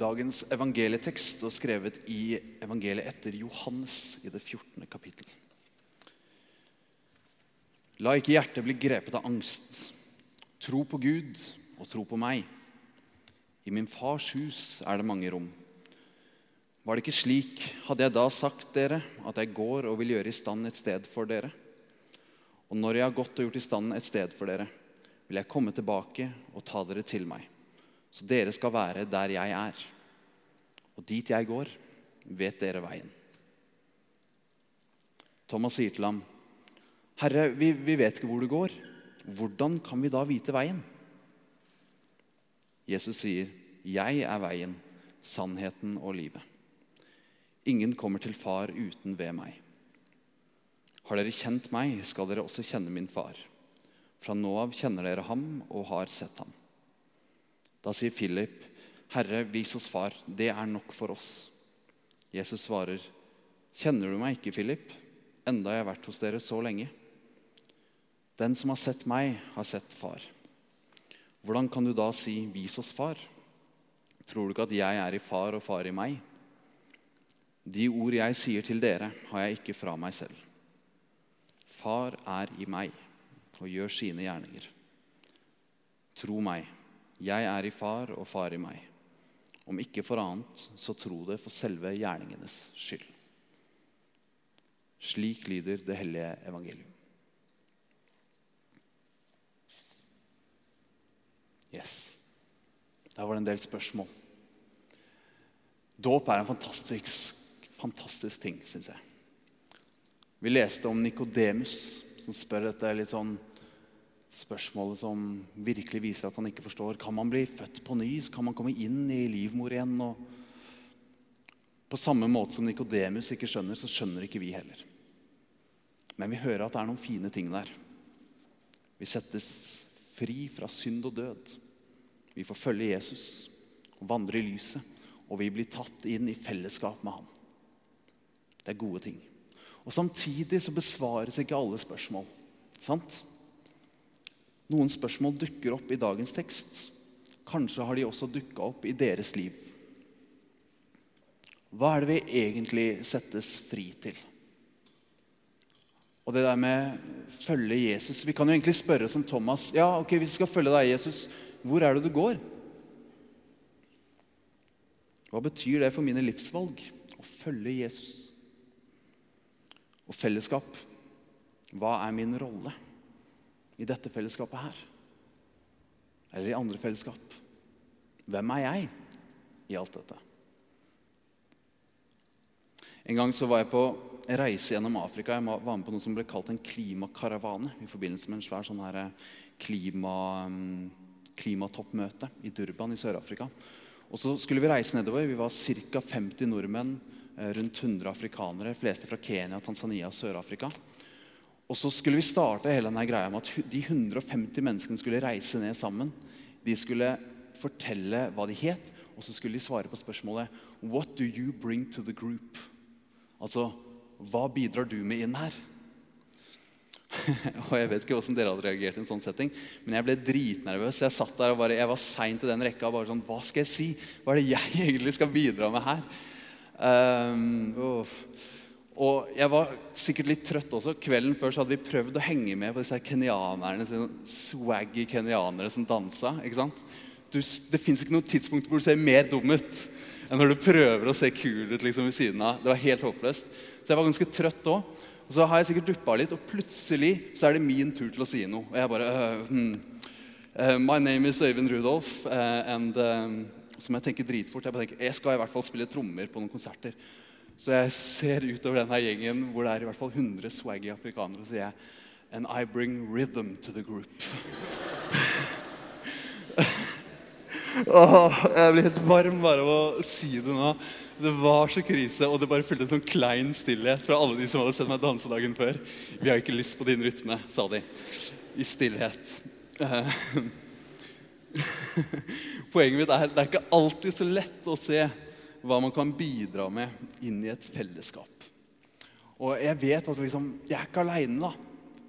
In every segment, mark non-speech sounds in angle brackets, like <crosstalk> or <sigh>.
Dagens evangelietekst er skrevet i evangeliet etter Johannes i det 14. kapittel. La ikke hjertet bli grepet av angst. Tro på Gud og tro på meg. I min fars hus er det mange rom. Var det ikke slik, hadde jeg da sagt dere at jeg går og vil gjøre i stand et sted for dere. Og når jeg har gått og gjort i stand et sted for dere, vil jeg komme tilbake og ta dere til meg så dere skal være der jeg er. Og dit jeg går, vet dere veien. Thomas sier til ham, 'Herre, vi, vi vet ikke hvor du går. Hvordan kan vi da vite veien?' Jesus sier, 'Jeg er veien, sannheten og livet.' Ingen kommer til far uten ved meg. Har dere kjent meg, skal dere også kjenne min far. Fra nå av kjenner dere ham og har sett ham. Da sier Philip, 'Herre, vis oss far. Det er nok for oss.' Jesus svarer, 'Kjenner du meg ikke, Philip, enda jeg har vært hos dere så lenge?' 'Den som har sett meg, har sett far.' Hvordan kan du da si, 'Vis oss far'? Tror du ikke at jeg er i far og far i meg? De ord jeg sier til dere, har jeg ikke fra meg selv. Far er i meg og gjør sine gjerninger. Tro meg. Jeg er i far, og far i meg. Om ikke for annet, så tro det for selve gjerningenes skyld. Slik lyder det hellige evangelium. Yes. Der var det en del spørsmål. Dåp er en fantastisk, fantastisk ting, syns jeg. Vi leste om Nikodemus, som spør dette litt sånn spørsmålet som virkelig viser at han ikke forstår. Kan man bli født på ny? Kan man komme inn i livmor igjen? Og på samme måte som Nikodemus ikke skjønner, så skjønner ikke vi heller. Men vi hører at det er noen fine ting der. Vi settes fri fra synd og død. Vi får følge Jesus og vandre i lyset. Og vi blir tatt inn i fellesskap med ham. Det er gode ting. Og Samtidig så besvares ikke alle spørsmål. Sant? Noen spørsmål dukker opp i dagens tekst. Kanskje har de også dukka opp i deres liv. Hva er det vi egentlig settes fri til? Og det der med følge Jesus Vi kan jo egentlig spørre som Thomas. Ja, ok, Hvis vi skal følge deg, Jesus, hvor er det du går? Hva betyr det for mine livsvalg å følge Jesus? Og fellesskap. Hva er min rolle? I dette fellesskapet her? Eller i andre fellesskap? Hvem er jeg i alt dette? En gang så var jeg på reise gjennom Afrika. Jeg var med på noe som ble kalt en klimakaravane i forbindelse med en svær sånn her eh, klima, mm, klimatoppmøte i Durban i Sør-Afrika. Og så skulle vi reise nedover. Vi var ca. 50 nordmenn, eh, rundt 100 afrikanere, fleste fra Kenya, Tanzania og Sør-Afrika. Og så skulle vi starte hele denne greia med at de 150 menneskene skulle reise ned sammen. De skulle fortelle hva de het, og så skulle de svare på spørsmålet What do you bring to the group? Altså, hva bidrar du med inn her? <laughs> og Jeg vet ikke hvordan dere hadde reagert i en sånn setting, men jeg ble dritnervøs. Jeg satt der og bare, jeg var sein til den rekka. bare sånn, Hva skal jeg si? Hva er det jeg <laughs> egentlig skal bidra med her? Um, oh. Og jeg var sikkert litt trøtt også. Kvelden før så hadde vi prøvd å henge med på disse kenyanerne, swaggy kenyanere som dansa. ikke sant? Du, det fins ikke noe tidspunkt hvor du ser mer dum ut enn når du prøver å se kul ut liksom ved siden av. Det var helt håpløst. Så jeg var ganske trøtt òg. Og så har jeg sikkert duppa litt, og plutselig så er det min tur til å si noe. Og jeg bare uh, uh, My name is Øyvind Rudolf, uh, and um, som jeg tenker dritfort. Jeg bare tenker, jeg skal i hvert fall spille trommer på noen konserter. Så jeg ser utover denne gjengen hvor det er i hvert fall 100 swaggy afrikanere, og sier jeg And I bring rhythm to the group. <laughs> Åh, jeg blir helt varm bare av å si det nå. Det var så krise, og det bare fulgte en sånn klein stillhet fra alle de som hadde sett meg danse dagen før. Vi har ikke lyst på din rytme, sa de. I stillhet. <laughs> Poenget mitt er det er ikke alltid så lett å se hva man kan bidra med inn i et fellesskap. Og jeg vet at liksom, jeg er ikke aleine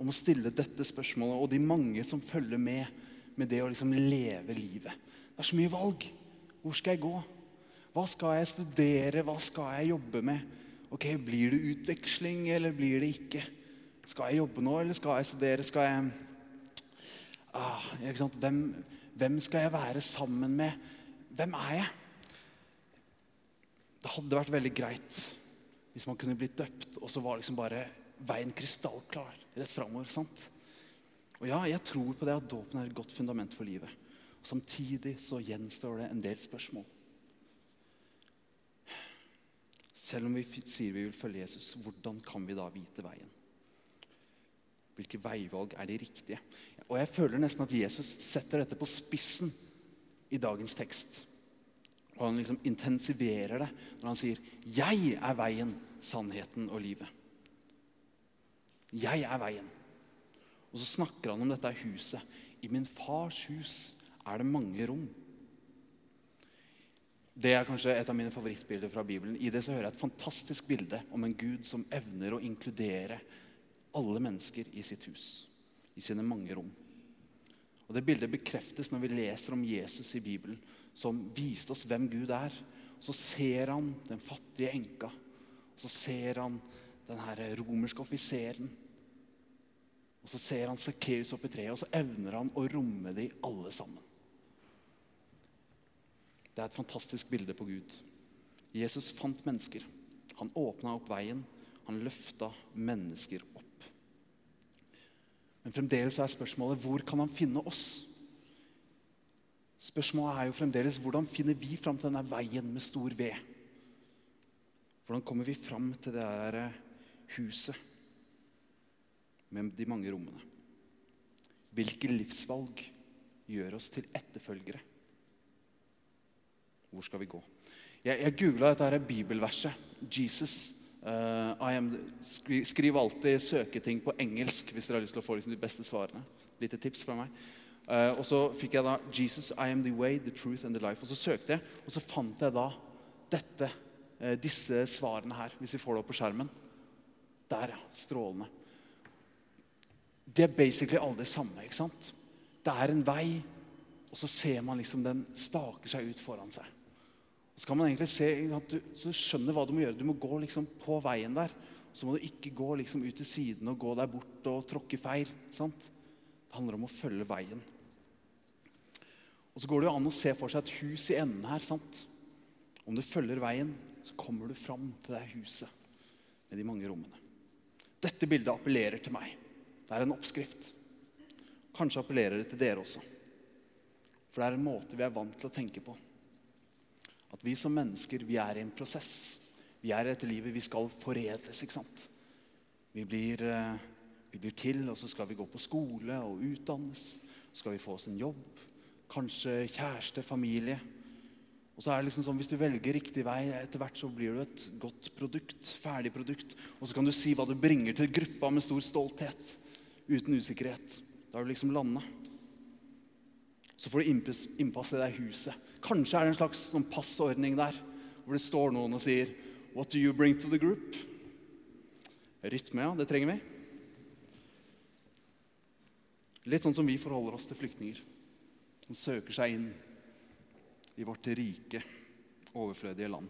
om å stille dette spørsmålet, og de mange som følger med med det å liksom leve livet. Det er så mye valg. Hvor skal jeg gå? Hva skal jeg studere? Hva skal jeg jobbe med? Ok, Blir det utveksling, eller blir det ikke? Skal jeg jobbe nå, eller skal jeg studere? Skal jeg ah? Hvem, hvem skal jeg være sammen med? Hvem er jeg? Det hadde vært veldig greit hvis man kunne blitt døpt, og så var liksom bare veien krystallklar rett framover. sant? Og ja, jeg tror på det at dåpen er et godt fundament for livet. Og samtidig så gjenstår det en del spørsmål. Selv om vi sier vi vil følge Jesus, hvordan kan vi da vite veien? Hvilke veivalg er de riktige? Og jeg føler nesten at Jesus setter dette på spissen i dagens tekst. Og han liksom intensiverer det når han sier 'Jeg er veien, sannheten og livet'. Jeg er veien. Og så snakker han om dette huset. I min fars hus er det mange rom. Det er kanskje et av mine favorittbilder fra Bibelen. I det så hører jeg et fantastisk bilde om en Gud som evner å inkludere alle mennesker i sitt hus. I sine mange rom. Og Det bildet bekreftes når vi leser om Jesus i Bibelen som viste oss hvem Gud er. Og så ser han den fattige enka. Og så ser han den her romerske offiseren. Og så ser han Sakkeus oppi treet, og så evner han å romme de alle sammen. Det er et fantastisk bilde på Gud. Jesus fant mennesker. Han åpna opp veien. Han løfta mennesker opp. Men fremdeles er spørsmålet hvor kan han finne oss? Spørsmålet er jo fremdeles hvordan finner vi fram til denne veien med stor V? Hvordan kommer vi fram til det der huset med de mange rommene? Hvilke livsvalg gjør oss til etterfølgere? Hvor skal vi gå? Jeg, jeg googla dette her bibelverset. Jesus. Uh, am, skriv alltid søketing på engelsk hvis dere har lyst til å få liksom, de beste svarene. Lite tips fra meg. Uh, og så fikk jeg da 'Jesus, I am the way, the truth and the life'. Og så søkte jeg, og så fant jeg da dette, uh, disse svarene her. Hvis vi får det opp på skjermen. Der, ja. Strålende. Det er basically alle det samme. ikke sant? Det er en vei, og så ser man liksom den staker seg ut foran seg. Så kan man egentlig se, du, så du skjønner hva du må gjøre. Du må gå liksom på veien der. Så må du ikke gå liksom ut til siden og gå der bort og tråkke feil. sant? Det handler om å følge veien. Og Så går det jo an å se for seg et hus i enden her. sant? Om du følger veien, så kommer du fram til det huset med de mange rommene. Dette bildet appellerer til meg. Det er en oppskrift. Kanskje appellerer det til dere også. For det er en måte vi er vant til å tenke på. At vi som mennesker vi er i en prosess. Vi er i dette livet vi skal foredles. ikke sant? Vi blir, eh, vi blir til, og så skal vi gå på skole og utdannes. Så skal vi få oss en jobb kanskje kjæreste, familie. Og så er det liksom sånn, Hvis du velger riktig vei, etter hvert så blir du et godt produkt. ferdig produkt. Og så kan du si hva du bringer til gruppa med stor stolthet. Uten usikkerhet. Da har du liksom landa. Så får du innpass, innpass i det huset. Kanskje er det en slags sånn passordning der hvor det står noen og sier What do you bring to the group? Rytme, ja. Det trenger vi. Litt sånn som vi forholder oss til flyktninger som søker seg inn i vårt rike, overflødige land.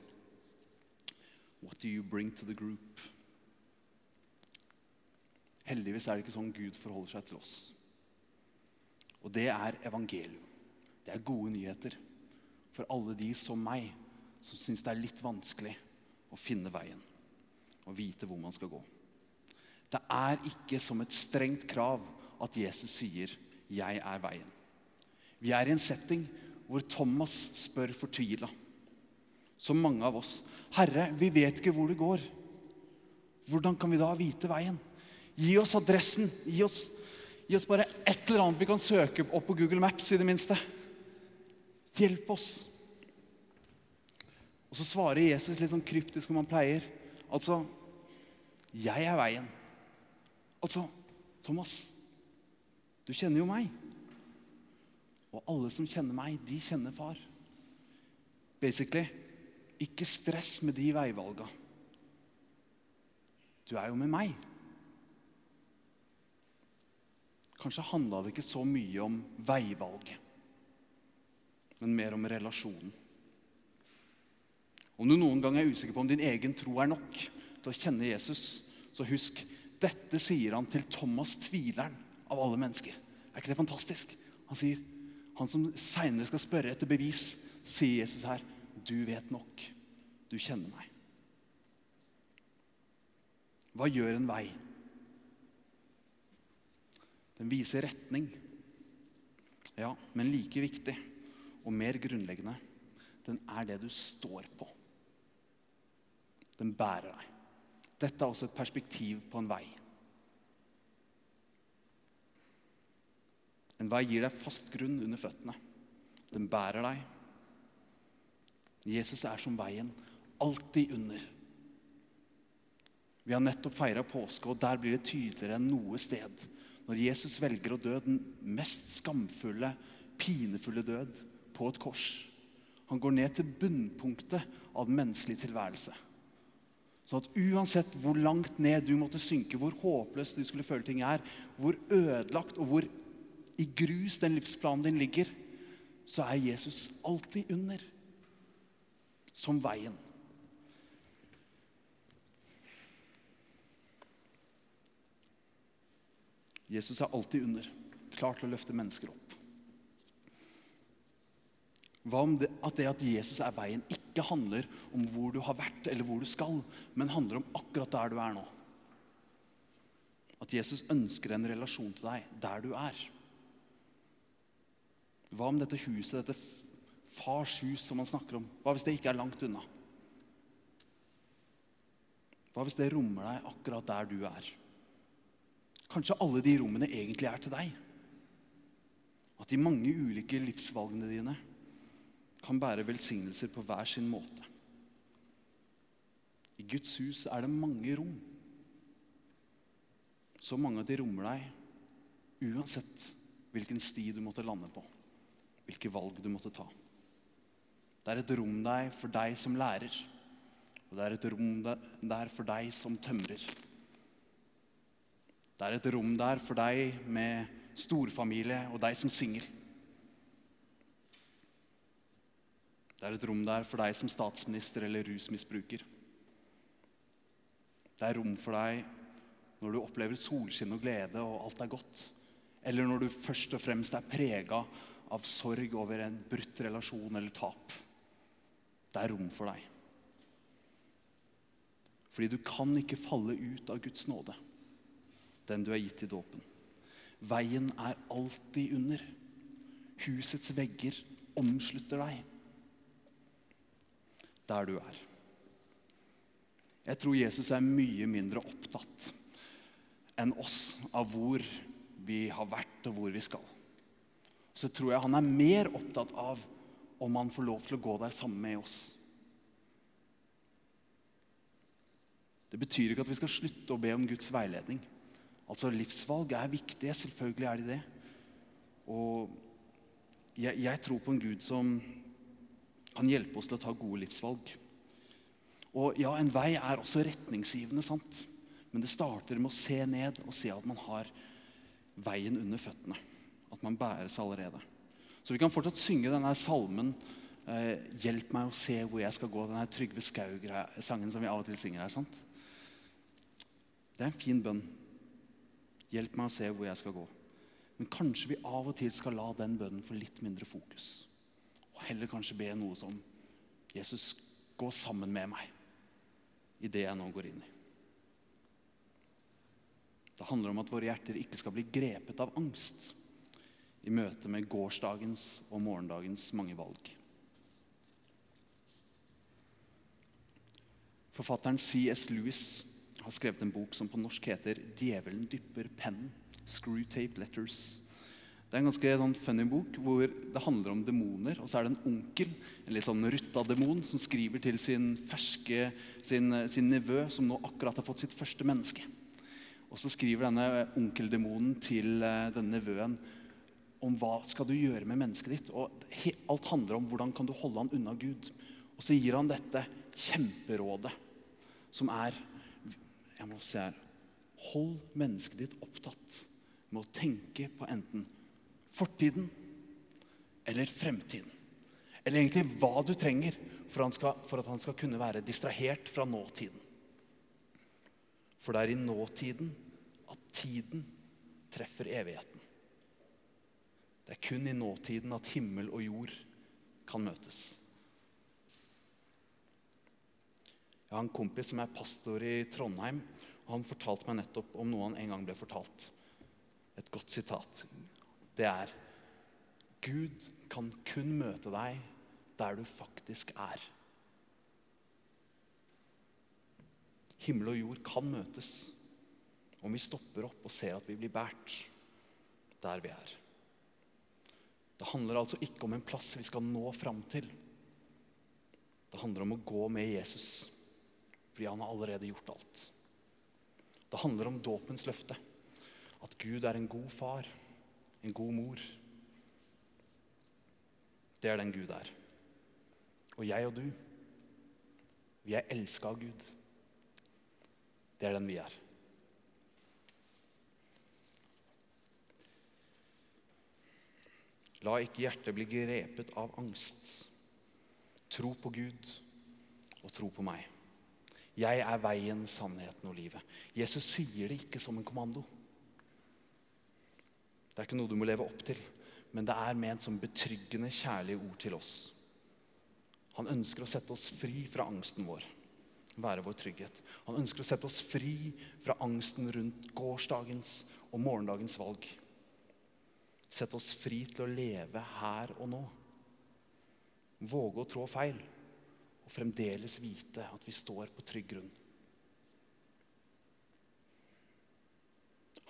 What do you bring to the group? Heldigvis er det ikke sånn Gud forholder seg til oss. Og det er evangelium. Det er gode nyheter for alle de som meg, som syns det er litt vanskelig å finne veien og vite hvor man skal gå. Det er ikke som et strengt krav at Jesus sier 'Jeg er veien'. Vi er i en setting hvor Thomas spør fortvila, som mange av oss. Herre, vi vet ikke hvor det går. Hvordan kan vi da vite veien? Gi oss adressen. Gi oss, gi oss bare et eller annet vi kan søke opp på Google Maps, i det minste. Hjelp oss. Og så svarer Jesus litt sånn kryptisk som han pleier. Altså Jeg er veien. Altså, Thomas, du kjenner jo meg. Og alle som kjenner meg, de kjenner far. Basically ikke stress med de veivalga. Du er jo med meg. Kanskje handla det ikke så mye om veivalget, men mer om relasjonen. Om du noen gang er usikker på om din egen tro er nok til å kjenne Jesus, så husk dette sier han til Thomas tvileren av alle mennesker. Er ikke det fantastisk? Han sier, han som seinere skal spørre etter bevis, sier Jesus her, du vet nok. Du kjenner meg. Hva gjør en vei? Den viser retning. Ja, men like viktig og mer grunnleggende, den er det du står på. Den bærer deg. Dette er også et perspektiv på en vei. En vei gir deg fast grunn under føttene. Den bærer deg. Jesus er som veien, alltid under. Vi har nettopp feira påske, og der blir det tydeligere enn noe sted. Når Jesus velger å dø den mest skamfulle, pinefulle død på et kors. Han går ned til bunnpunktet av den menneskelige tilværelse. Så at uansett hvor langt ned du måtte synke, hvor håpløst du skulle føle ting er, hvor ødelagt og hvor i grus den livsplanen din ligger, så er Jesus alltid under. Som veien. Jesus er alltid under, klar til å løfte mennesker opp. Hva om det, at det at Jesus er veien, ikke handler om hvor du har vært eller hvor du skal, men handler om akkurat der du er nå? At Jesus ønsker en relasjon til deg der du er. Hva om dette huset, dette fars hus som han snakker om, hva hvis det ikke er langt unna? Hva hvis det rommer deg akkurat der du er? Kanskje alle de rommene egentlig er til deg? At de mange ulike livsvalgene dine kan bære velsignelser på hver sin måte. I Guds hus er det mange rom. Så mange at de rommer deg uansett hvilken sti du måtte lande på. Hvilke valg du måtte ta. Det er et rom der for deg som lærer. Og det er et rom der for deg som tømrer. Det er et rom der for deg med storfamilie og deg som singel. Det er et rom der for deg som statsminister eller rusmisbruker. Det er rom for deg når du opplever solskinn og glede og alt er godt. Eller når du først og fremst er prega av sorg over en brutt relasjon eller tap. Det er rom for deg. Fordi du kan ikke falle ut av Guds nåde, den du er gitt i dåpen. Veien er alltid under. Husets vegger omslutter deg der du er. Jeg tror Jesus er mye mindre opptatt enn oss av hvor vi har vært og hvor vi skal. Så tror jeg han er mer opptatt av om han får lov til å gå der sammen med oss. Det betyr ikke at vi skal slutte å be om Guds veiledning. Altså Livsvalg er viktige, selvfølgelig er de det. Og jeg, jeg tror på en Gud som kan hjelpe oss til å ta gode livsvalg. Og ja, En vei er også retningsgivende, sant? men det starter med å se ned og se at man har veien under føttene. At man bæres allerede. Så vi kan fortsatt synge denne salmen eh, 'Hjelp meg å se hvor jeg skal gå'. Denne Trygve Skaug-sangen som vi av og til synger her. sant? Det er en fin bønn. Hjelp meg å se hvor jeg skal gå. Men kanskje vi av og til skal la den bønnen få litt mindre fokus. Og heller kanskje be noe som Jesus, gå sammen med meg i det jeg nå går inn i. Det handler om at våre hjerter ikke skal bli grepet av angst i møte med gårsdagens og morgendagens mange valg. Forfatteren C.S. Lewis har skrevet en bok som på norsk heter 'Djevelen dypper pennen'. Screwtape Letters. Det er en ganske sånn funny bok hvor det handler om demoner. Og så er det en onkel, en litt sånn rutta demon, som skriver til sin ferske, sin, sin nevø, som nå akkurat har fått sitt første menneske. Og så skriver denne onkeldemonen til uh, denne nevøen om hva skal du gjøre med mennesket ditt. Og alt handler om hvordan kan du holde han unna Gud. Og så gir han dette kjemperådet, som er jeg må se her, Hold mennesket ditt opptatt med å tenke på enten fortiden eller fremtiden. Eller egentlig hva du trenger for, skal, for at han skal kunne være distrahert fra nåtiden. For det er i nåtiden at tiden treffer evigheten. Det er kun i nåtiden at himmel og jord kan møtes. Jeg har en kompis som er pastor i Trondheim. og Han fortalte meg nettopp om noe han en gang ble fortalt. Et godt sitat. Det er Gud kan kun møte deg der du faktisk er. Himmel og jord kan møtes om vi stopper opp og ser at vi blir båret der vi er. Det handler altså ikke om en plass vi skal nå fram til. Det handler om å gå med Jesus, fordi han har allerede gjort alt. Det handler om dåpens løfte, at Gud er en god far, en god mor. Det er den Gud er. Og jeg og du, vi er elska av Gud. Det er den vi er. La ikke hjertet bli grepet av angst. Tro på Gud og tro på meg. Jeg er veien, sannheten og livet. Jesus sier det ikke som en kommando. Det er ikke noe du må leve opp til, men det er ment som betryggende, kjærlige ord til oss. Han ønsker å sette oss fri fra angsten vår, være vår trygghet. Han ønsker å sette oss fri fra angsten rundt gårsdagens og morgendagens valg. Sette oss fri til å leve her og nå. Våge å trå feil og fremdeles vite at vi står på trygg grunn.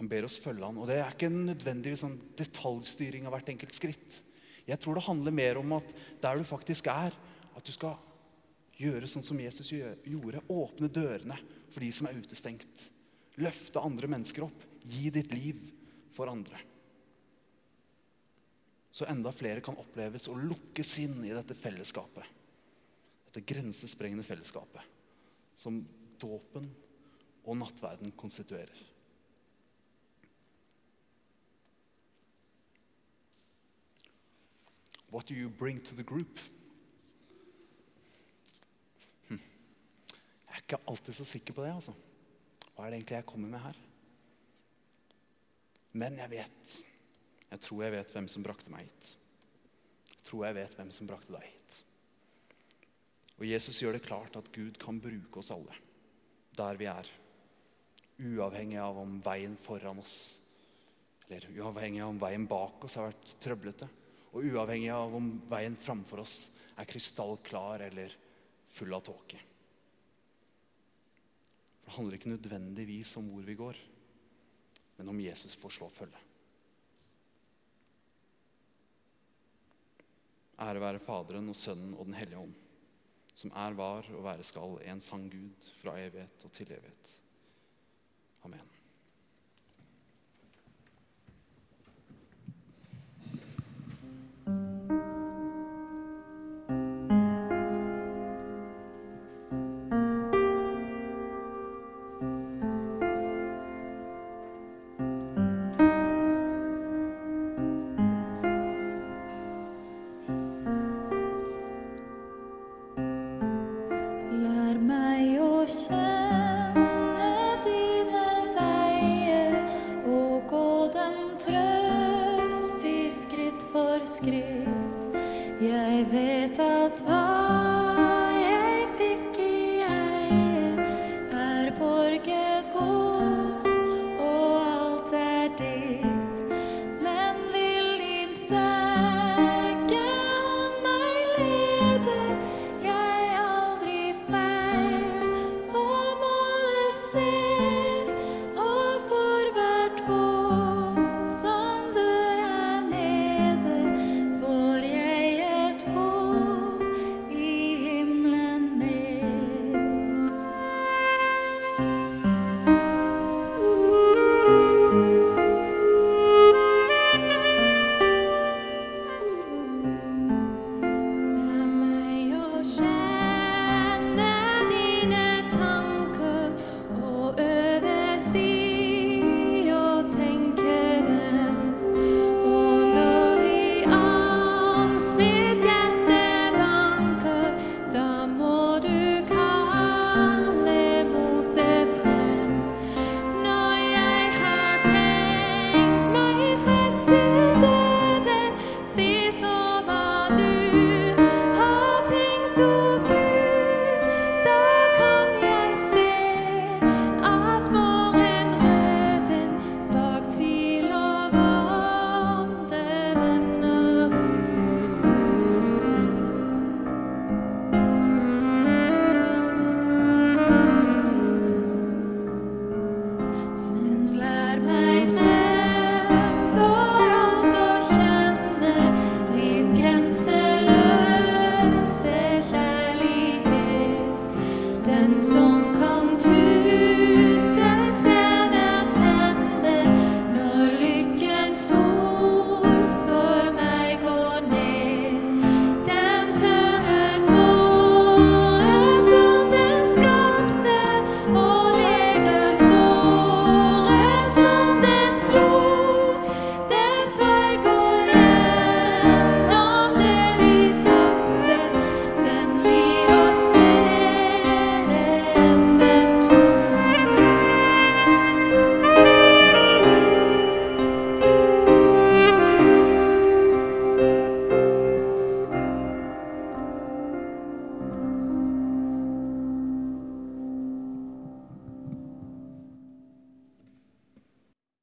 Han ber oss følge han, og Det er ikke en nødvendig sånn detaljstyring av hvert enkelt skritt. Jeg tror det handler mer om at der du faktisk er, at du skal gjøre sånn som Jesus gjorde. Åpne dørene for de som er utestengt. Løfte andre mennesker opp. Gi ditt liv for andre. Så enda flere kan oppleves å lukkes inn i dette fellesskapet. Dette grensesprengende fellesskapet som dåpen og nattverden konstituerer. What do you bring to the group? Jeg er ikke alltid så sikker på det. altså. Hva er det egentlig jeg kommer med her? Men jeg vet. Jeg tror jeg vet hvem som brakte meg hit. Jeg tror jeg vet hvem som brakte deg hit. Og Jesus gjør det klart at Gud kan bruke oss alle der vi er. Uavhengig av om veien foran oss eller uavhengig av om veien bak oss har vært trøblete. Og uavhengig av om veien framfor oss er krystallklar eller full av tåke. For Det handler ikke nødvendigvis om hvor vi går, men om Jesus får slå følge. Ære være Faderen og Sønnen og Den hellige ånd, som er, var og være skal en sann Gud fra evighet og til evighet. Amen. Skritt for skritt. Jeg vet at hva